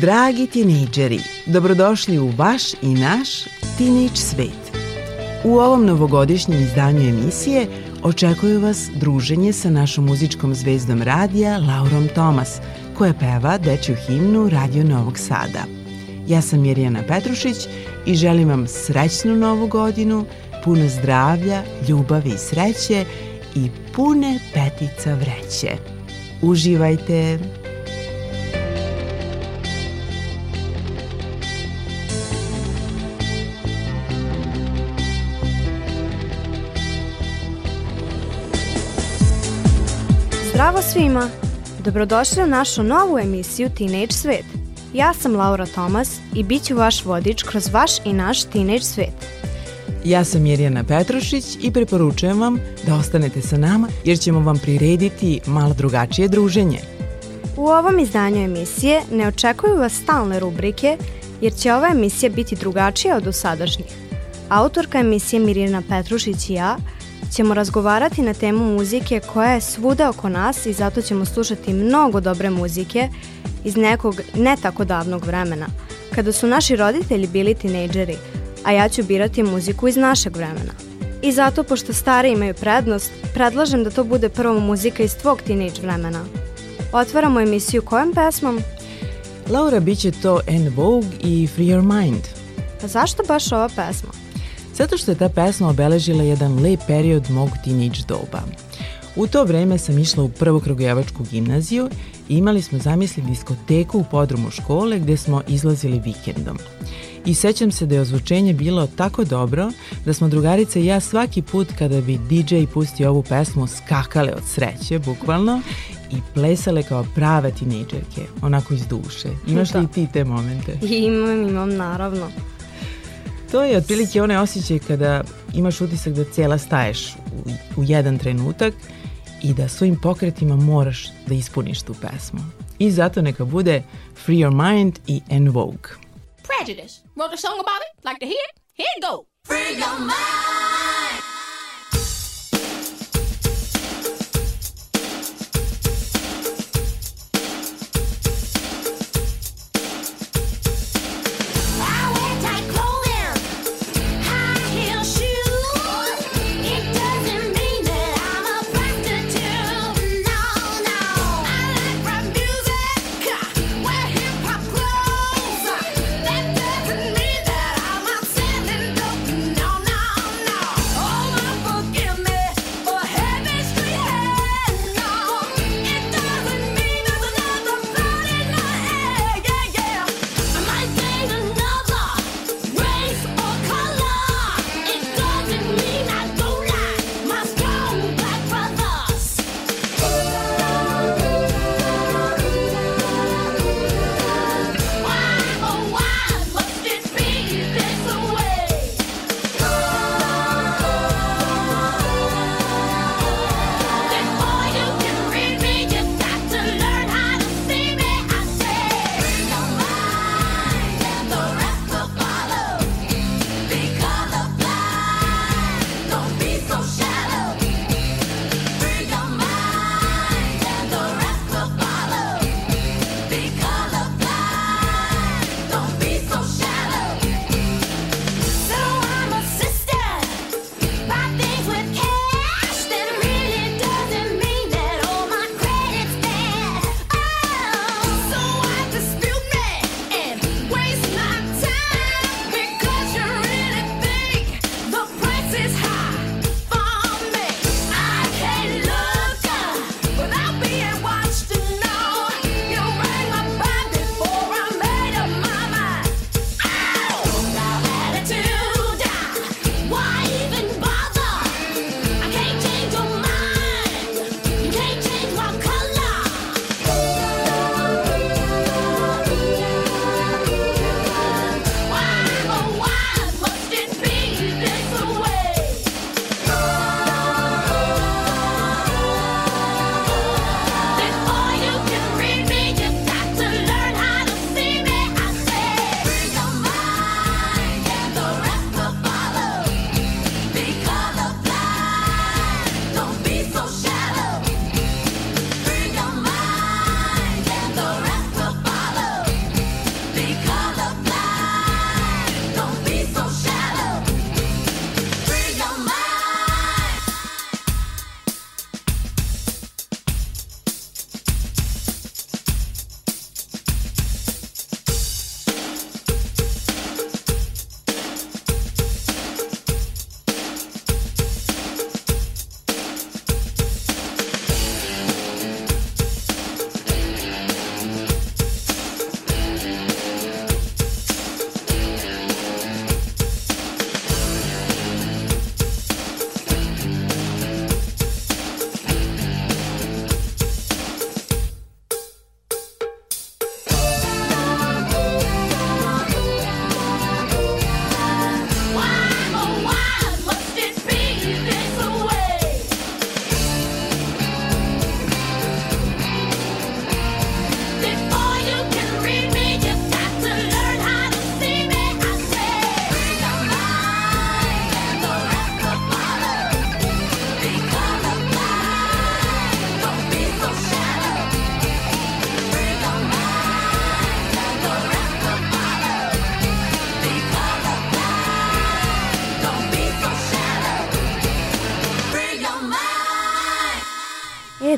Dragi tinejdžeri, dobrodošli u vaš i naš Teenage svet. U ovom novogodišnjem izdanju emisije očekuju vas druženje sa našom muzičkom zvezdom radija Laurom Tomas, koja peva dečju himnu Radio Novog Sada. Ja sam Mirjana Petrušić i želim vam srećnu novu godinu, puno zdravlja, ljubavi i sreće i pune petica vreće. Uživajte! Svima! Dobrodošli u našu novu emisiju Teenage Svet. Ja sam Laura Tomas i bit ću vaš vodič kroz vaš i naš Teenage Svet. Ja sam Mirjana Petrušić i preporučujem vam da ostanete sa nama jer ćemo vam prirediti malo drugačije druženje. U ovom izdanju emisije ne očekuju vas stalne rubrike jer će ova emisija biti drugačija od dosadašnjih. Autorka emisije Mirjana Petrušić i ja – ćemo razgovarati na temu muzike koja je svuda oko nas i zato ćemo slušati mnogo dobre muzike iz nekog ne tako davnog vremena, kada su naši roditelji bili tinejdžeri, a ja ću birati muziku iz našeg vremena. I zato, pošto stari imaju prednost, predlažem da to bude prvo muzika iz tvog tinejdž vremena. Otvaramo emisiju kojom pesmom? Laura, bit će to En Vogue i Free Your Mind. Pa zašto baš ova pesma? Zato što je ta pesma obeležila jedan lep period mog teenage doba. U to vreme sam išla u prvokrogujevačku gimnaziju i imali smo zamisli diskoteku u podrumu škole gde smo izlazili vikendom. I sećam se da je ozvučenje bilo tako dobro da smo drugarice i ja svaki put kada bi DJ pustio ovu pesmu skakale od sreće, bukvalno, i plesale kao prave tinejdžerke, onako iz duše. Imaš li Da. i ti te momente? Imam, imam, naravno. To je otprilike onaj osjećaj kada imaš utisak da cijela staješ u, u jedan trenutak i da svojim pokretima moraš da ispuniš tu pesmu. I zato neka bude Free Your Mind i En Vogue. Prejudice. Wrote a song about it. Like to hear it? Here it go. Free your mind.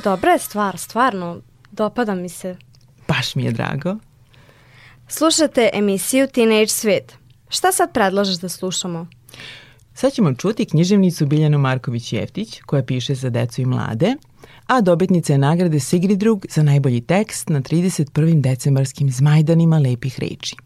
Dobra je stvar, stvarno. Dopada mi se. Baš mi je drago. Slušate emisiju Teenage Svet. Šta sad predlažeš da slušamo? Sad ćemo čuti književnicu Biljanu Marković-Jeftić, koja piše za decu i mlade, a dobitnica je nagrade Sigridrug za najbolji tekst na 31. decembarskim zmajdanima lepih reči.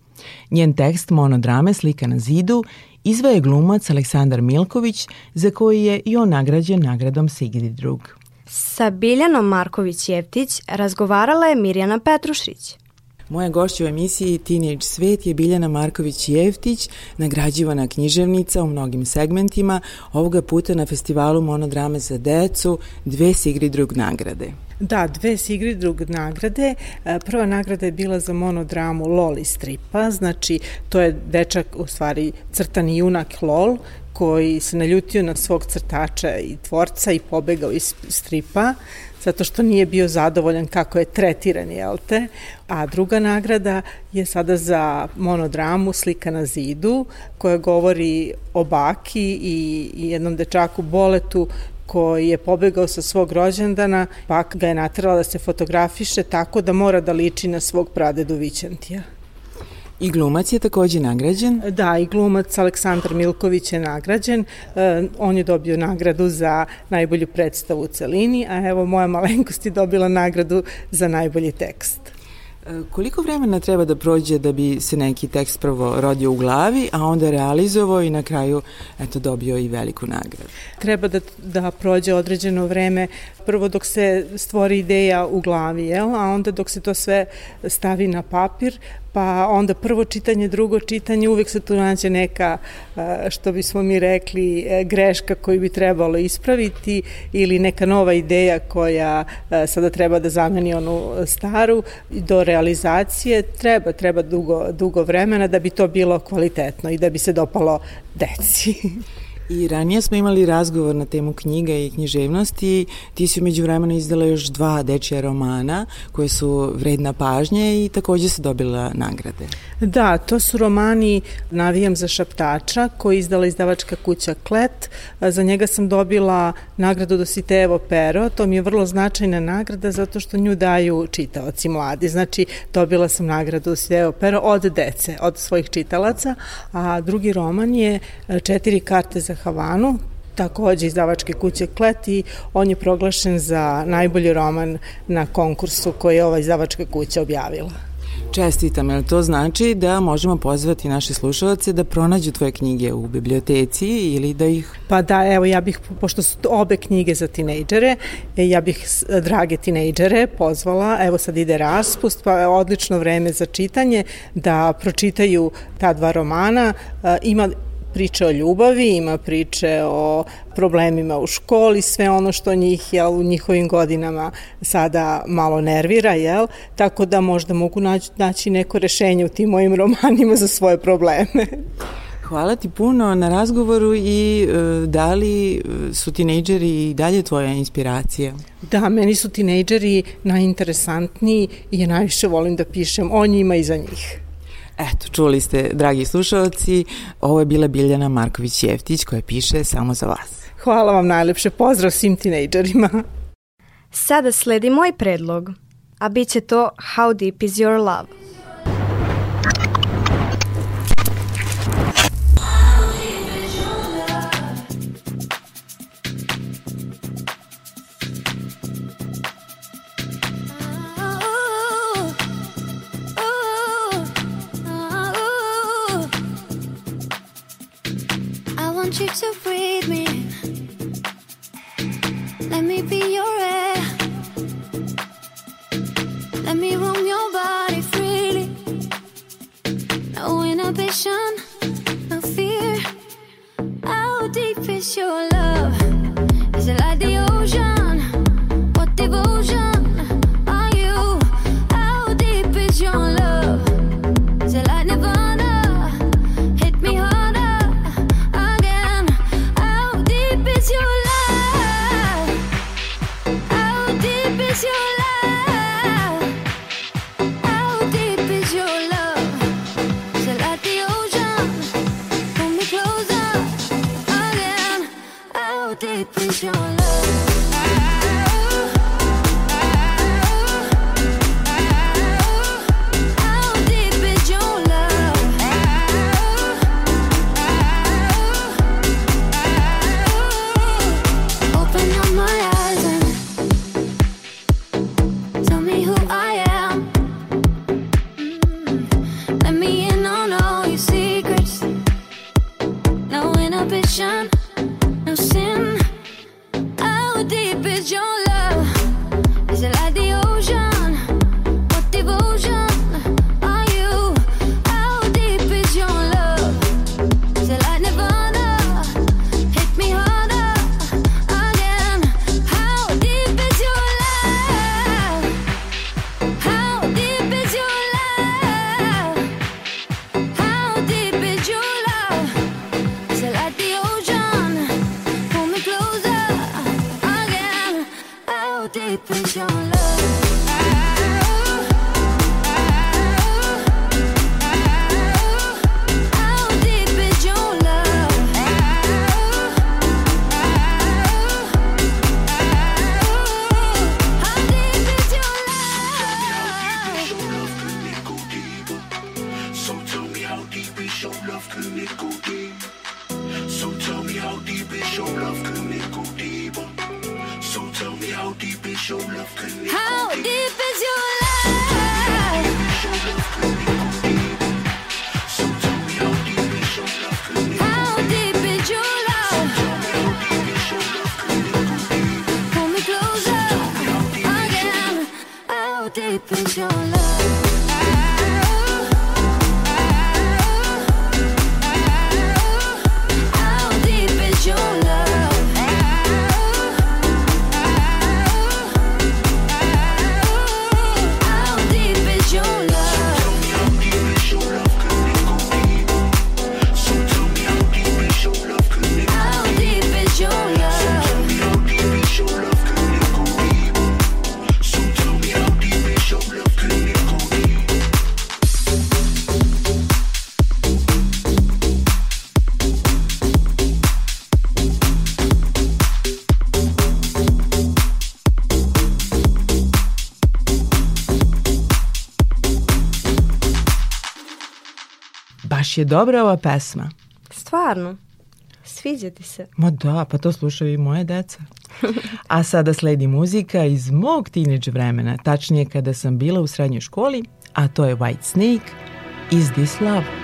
Njen tekst monodrame Slika na zidu izvaje glumac Aleksandar Milković, za koji je i on nagrađen nagradom Sigridrug. Sa Biljanom Marković-Jeftić razgovarala je Mirjana Petrušić. Moja gošća u emisiji Teenage Svet je Biljana Marković-Jeftić, nagrađivana književnica u mnogim segmentima, ovoga puta na festivalu monodrame za decu, dve Sigridrug nagrade. Da, dve Sigridrug nagrade. E, Prva nagrada je bila za monodramu Lol iz stripa, znači to je dečak, u stvari crtani junak Lol, koji se naljutio na svog crtača i tvorca i pobegao iz stripa zato što nije bio zadovoljan kako je tretiran, jel te? A druga nagrada je sada za monodramu Slika na zidu, koja govori o baki i, jednom dečaku Boletu koji je pobegao sa svog rođendana, baka ga je natrala da se fotografiše tako da mora da liči na svog pradedu Vićantija. I glumac je takođe nagrađen. Da, i glumac Aleksandar Milković je nagrađen. E, on je dobio nagradu za najbolju predstavu u celini, a evo moja malenkost je dobila nagradu za najbolji tekst. E, Koliko vremena treba da prođe da bi se neki tekst prvo rodio u glavi, a onda realizovao i na kraju eto, dobio i veliku nagradu? Treba da, da prođe određeno vreme, prvo dok se stvori ideja u glavi, jel? a onda dok se to sve stavi na papir, pa onda prvo čitanje, drugo čitanje, uvek se tu nađe neka, e, što bismo mi rekli, e, greška koju bi trebalo ispraviti ili neka nova ideja koja e, sada treba da zameni onu staru. Do realizacije treba, treba dugo, dugo vremena da bi to bilo kvalitetno i da bi se dopalo deci. I ranije smo imali razgovor na temu knjiga i književnosti. Ti si umeđu vremena izdala još dva dečija romana koje su vredna pažnje i takođe se dobila nagrade. Da, to su romani Navijam za šaptača koji izdala izdavačka kuća Klet. Za njega sam dobila nagradu Dositejevo pero. To mi je vrlo značajna nagrada zato što nju daju čitaoci mladi. Znači, dobila sam nagradu Dositejevo pero od dece, od svojih čitalaca. A drugi roman je Četiri karte za Havanu, takođe izdavačke kuće Klet i on je proglašen za najbolji roman na konkursu koji je ova izdavačka kuća objavila. Čestitam, jer to znači da možemo pozvati naše slušalce da pronađu tvoje knjige u biblioteci ili da ih... Pa da, evo ja bih, pošto su obe knjige za tinejdžere, e, ja bih drage tinejdžere pozvala, evo sad ide raspust, pa je odlično vreme za čitanje, da pročitaju ta dva romana. E, Ima priče o ljubavi, ima priče o problemima u školi, sve ono što njih jel, u njihovim godinama sada malo nervira, jel? tako da možda mogu naći, naći neko rešenje u tim mojim romanima za svoje probleme. Hvala ti puno na razgovoru i e, da li e, su tinejdžeri i dalje tvoja inspiracija? Da, meni su tinejdžeri najinteresantniji i ja najviše volim da pišem o njima i za njih. Eto, čuli ste, dragi slušalci, ovo je bila Biljana Marković-Jeftić koja piše samo za vas. Hvala vam najlepše, pozdrav svim tinejdžerima. Sada sledi moj predlog, a bit će to How Deep Is Your Love. Your love? Is like deep is your love? How deep je dobra ova pesma. Stvarno. Sviđa ti se. Ma da, pa to slušaju i moje deca. A sada sledi muzika iz mog teenage vremena, tačnije kada sam bila u srednjoj školi, a to je White Snake, Is This Love?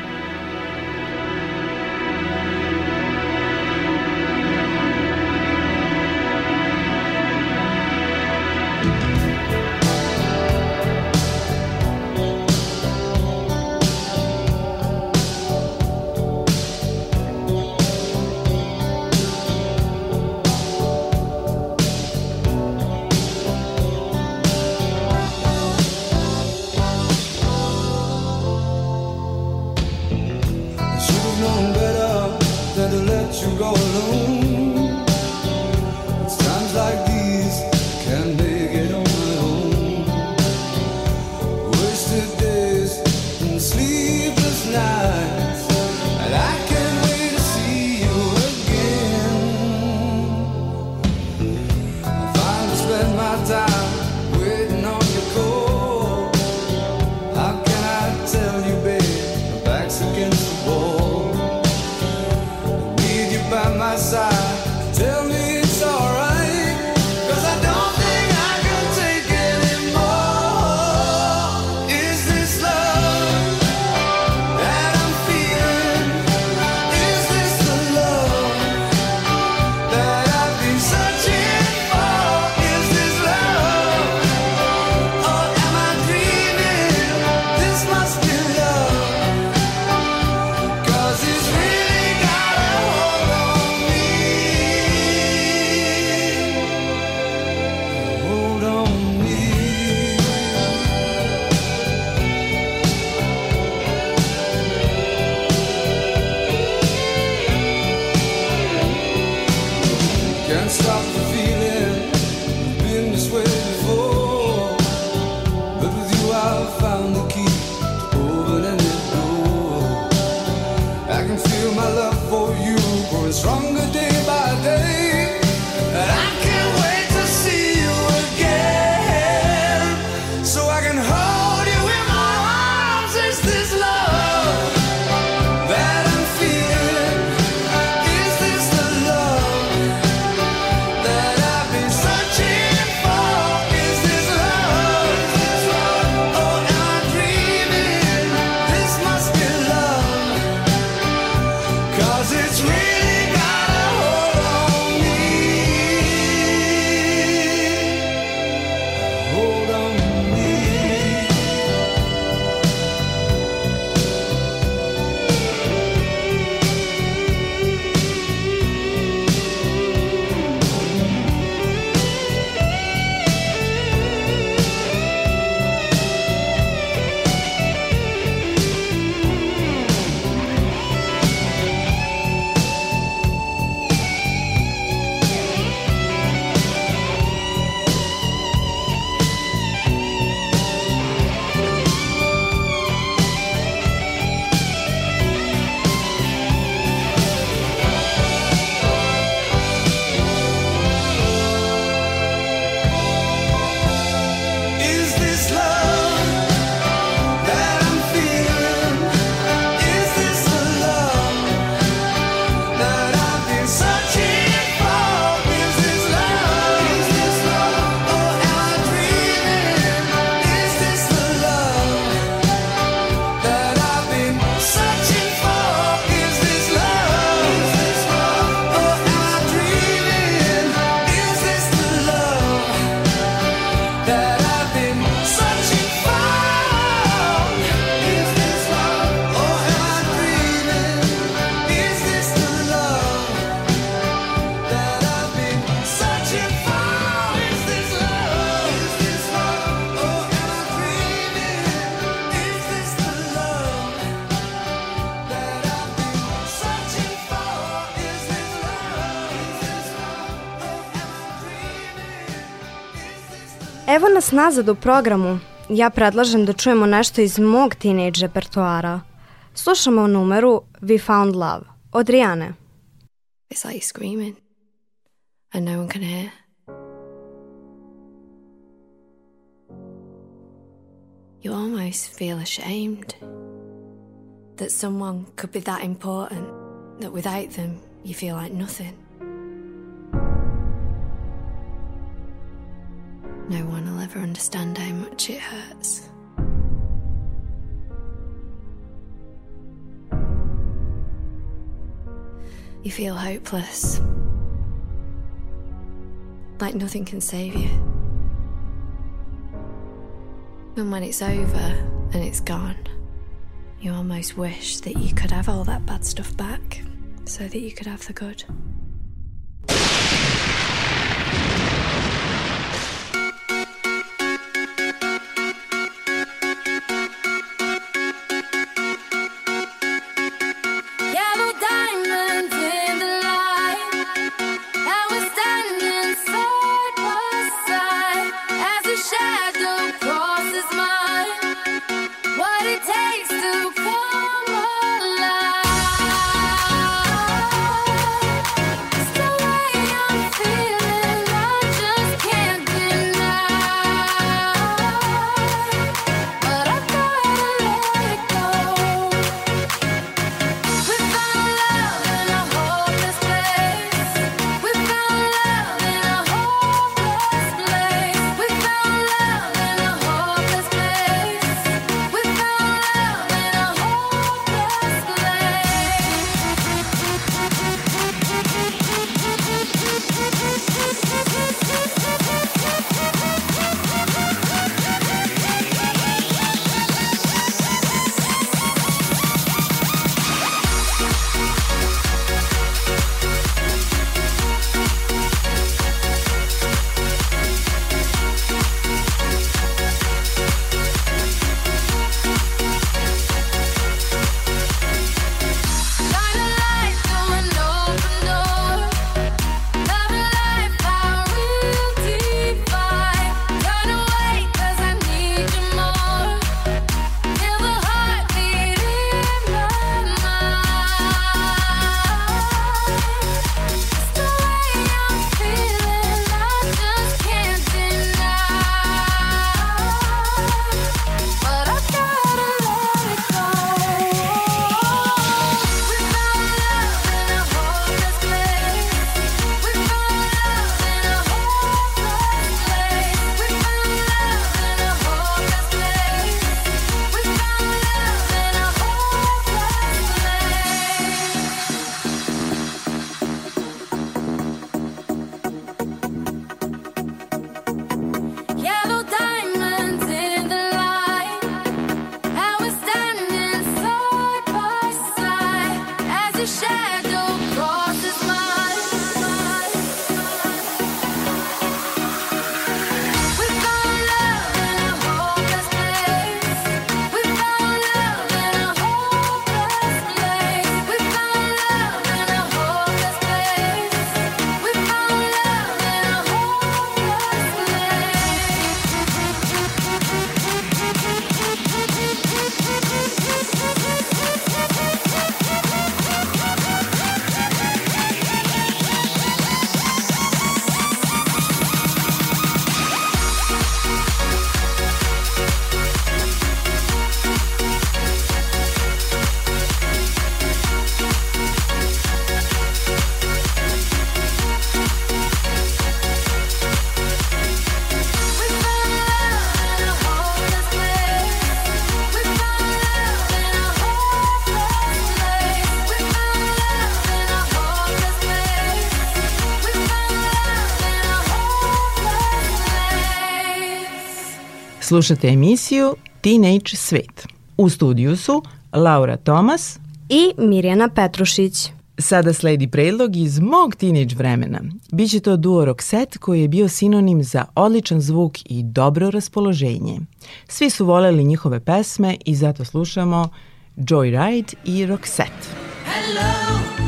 Evo nas nazad u programu. Ja predlažem da čujemo nešto iz mog teenage repertoara. Slušamo numeru We Found Love od Rijane. It's like screaming and no one can hear. You almost feel ashamed that someone could be that important that without them you feel like nothing. No one will ever understand how much it hurts. You feel hopeless. Like nothing can save you. And when it's over and it's gone, you almost wish that you could have all that bad stuff back so that you could have the good. Slušate emisiju Teenage Svet. U studiju su Laura Tomas. I Mirjana Petrušić. Sada sledi predlog iz mog teenage vremena. Biće to duo Roxette koji je bio sinonim za odličan zvuk i dobro raspoloženje. Svi su voleli njihove pesme i zato slušamo Joyride i Roxette. Hello,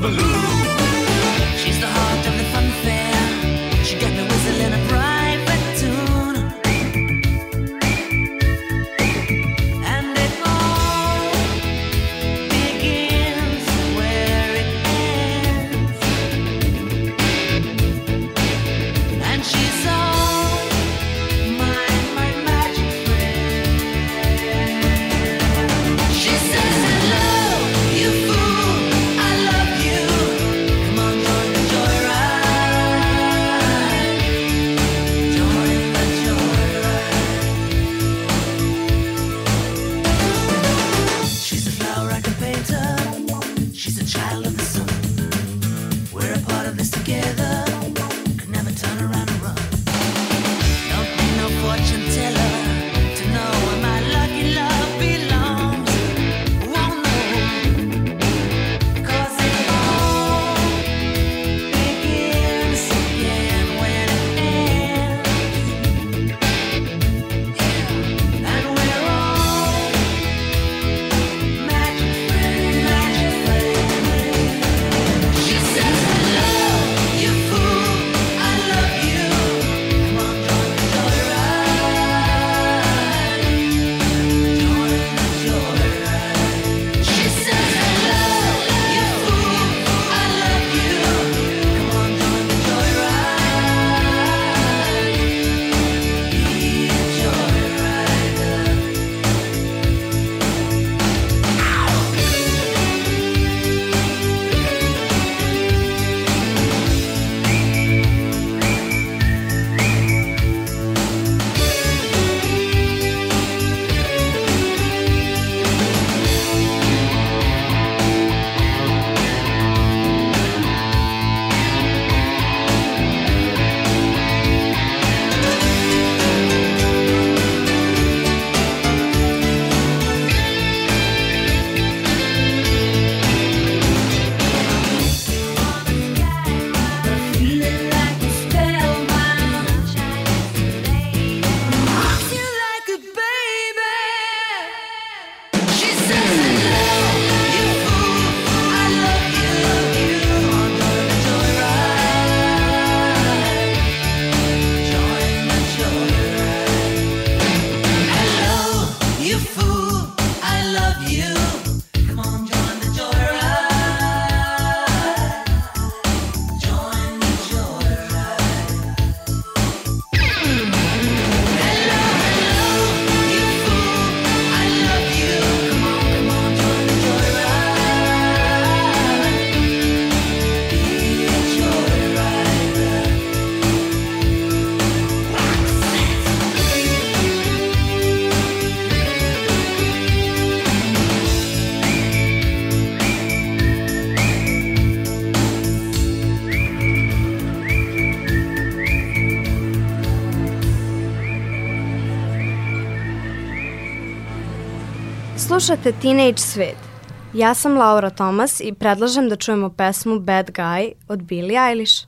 Blue. Slušate Teenage Svet. Ja sam Laura Tomas i predlažem da čujemo pesmu Bad Guy od Billie Eilish.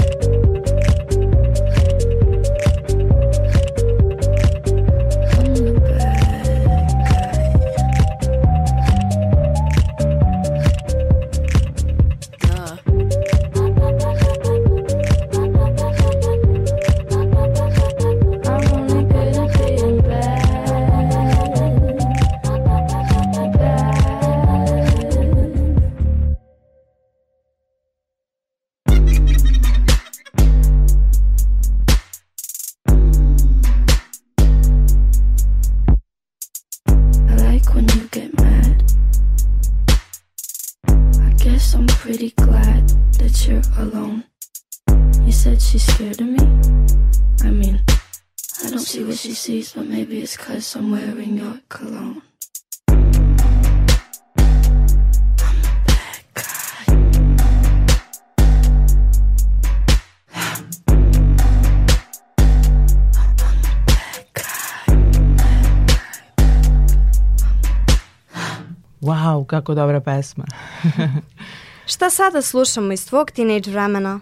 somewhere in your cologne. Wow, kako dobra pesma. Šta sada slušamo iz tvog teenage vremena?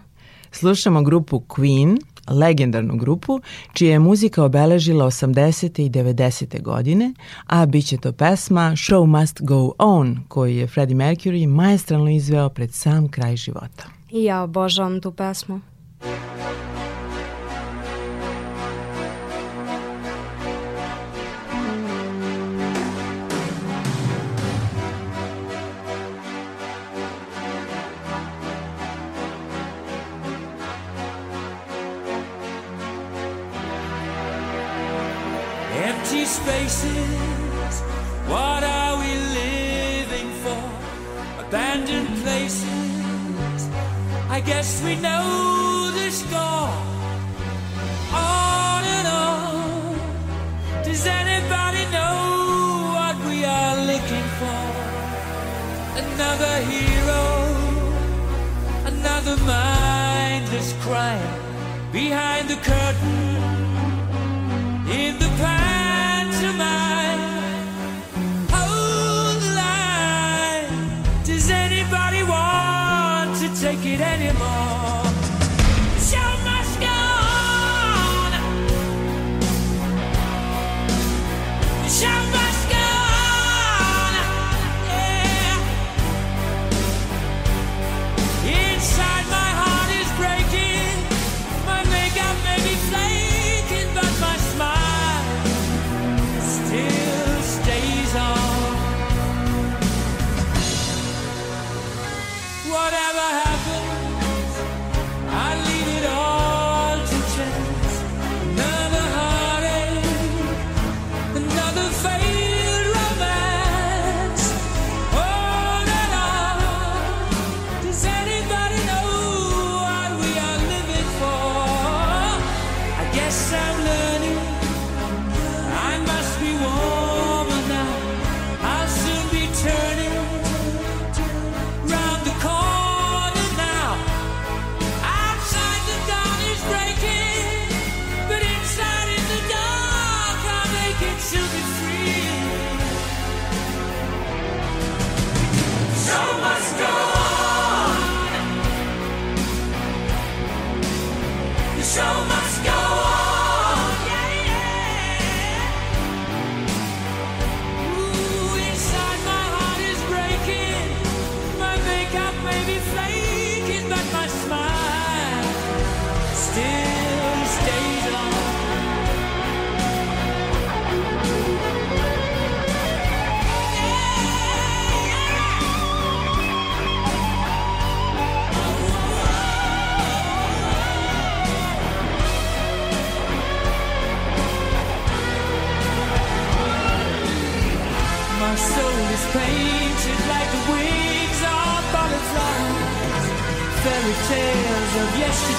Slušamo grupu Queen legendarnu grupu, čija je muzika obeležila 80. i 90. godine, a bit će to pesma Show Must Go On, koju je Freddie Mercury majestralno izveo pred sam kraj života. I ja obožavam tu pesmu.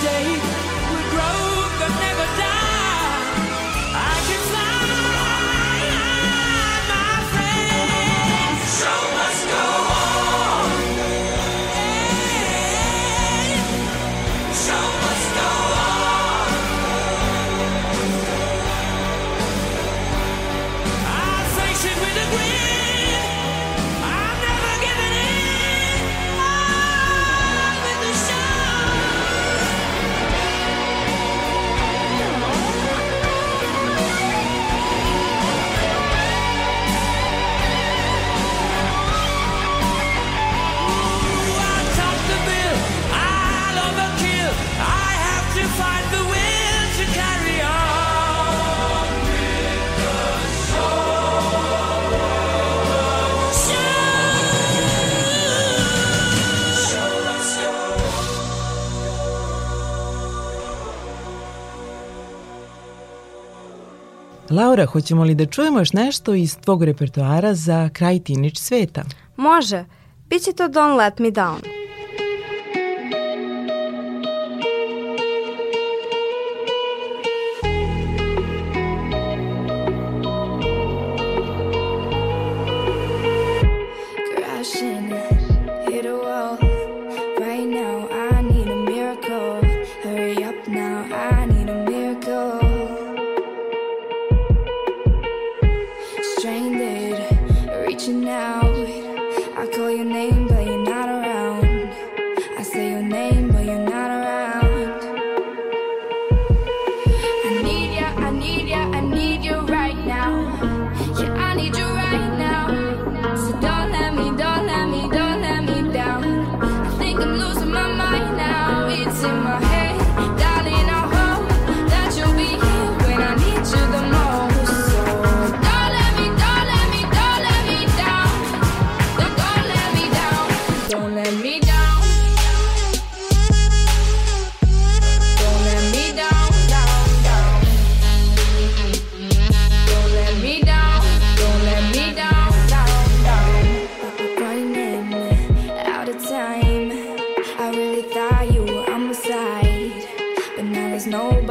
day. Laura, hoćemo li da čujemo još nešto iz tvog repertoara za kraj Tinić sveta? Može, bit će to Don't Let Me Down.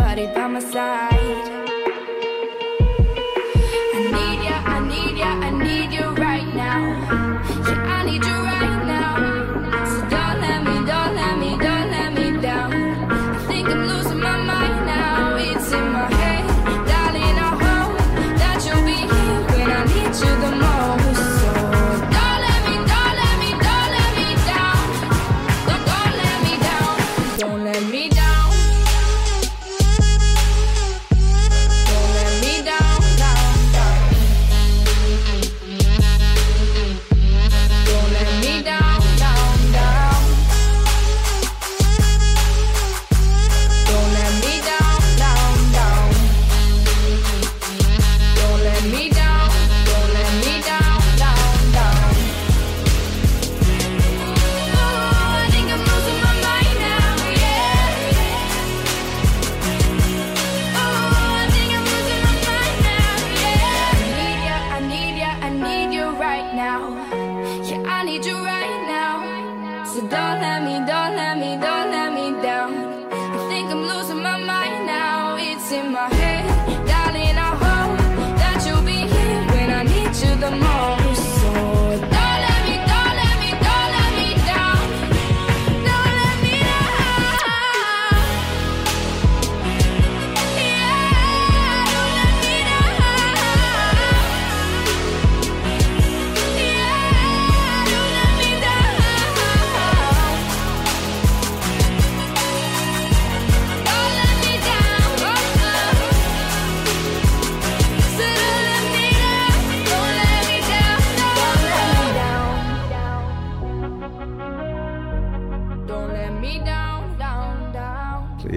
nobody by my side.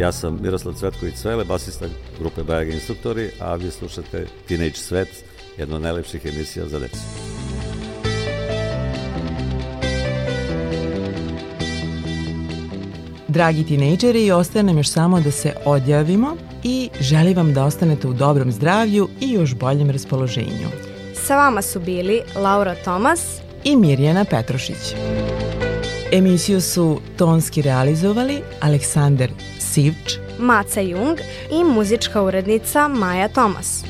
Ja sam Miroslav Cvetković Svele, basista grupe Bajaga Instruktori, a vi slušate Teenage Svet, jedna od najlepših emisija za decu. Dragi tinejdžeri, ostaje nam još samo da se odjavimo i želim vam da ostanete u dobrom zdravlju i još boljem raspoloženju. Sa vama su bili Laura Tomas i Mirjana Petrošić. Emisiju su tonski realizovali Aleksandar Sivč, Maca Jung i muzička urednica Maja Tomas.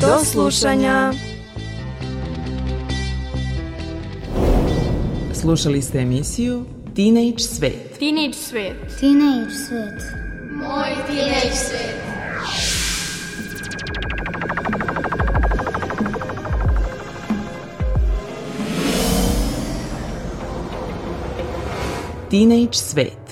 Do slušanja! Slušali ste emisiju Teenage Svet. Teenage svet. Teenage svet. Moj teenage svet. Teenage Svet.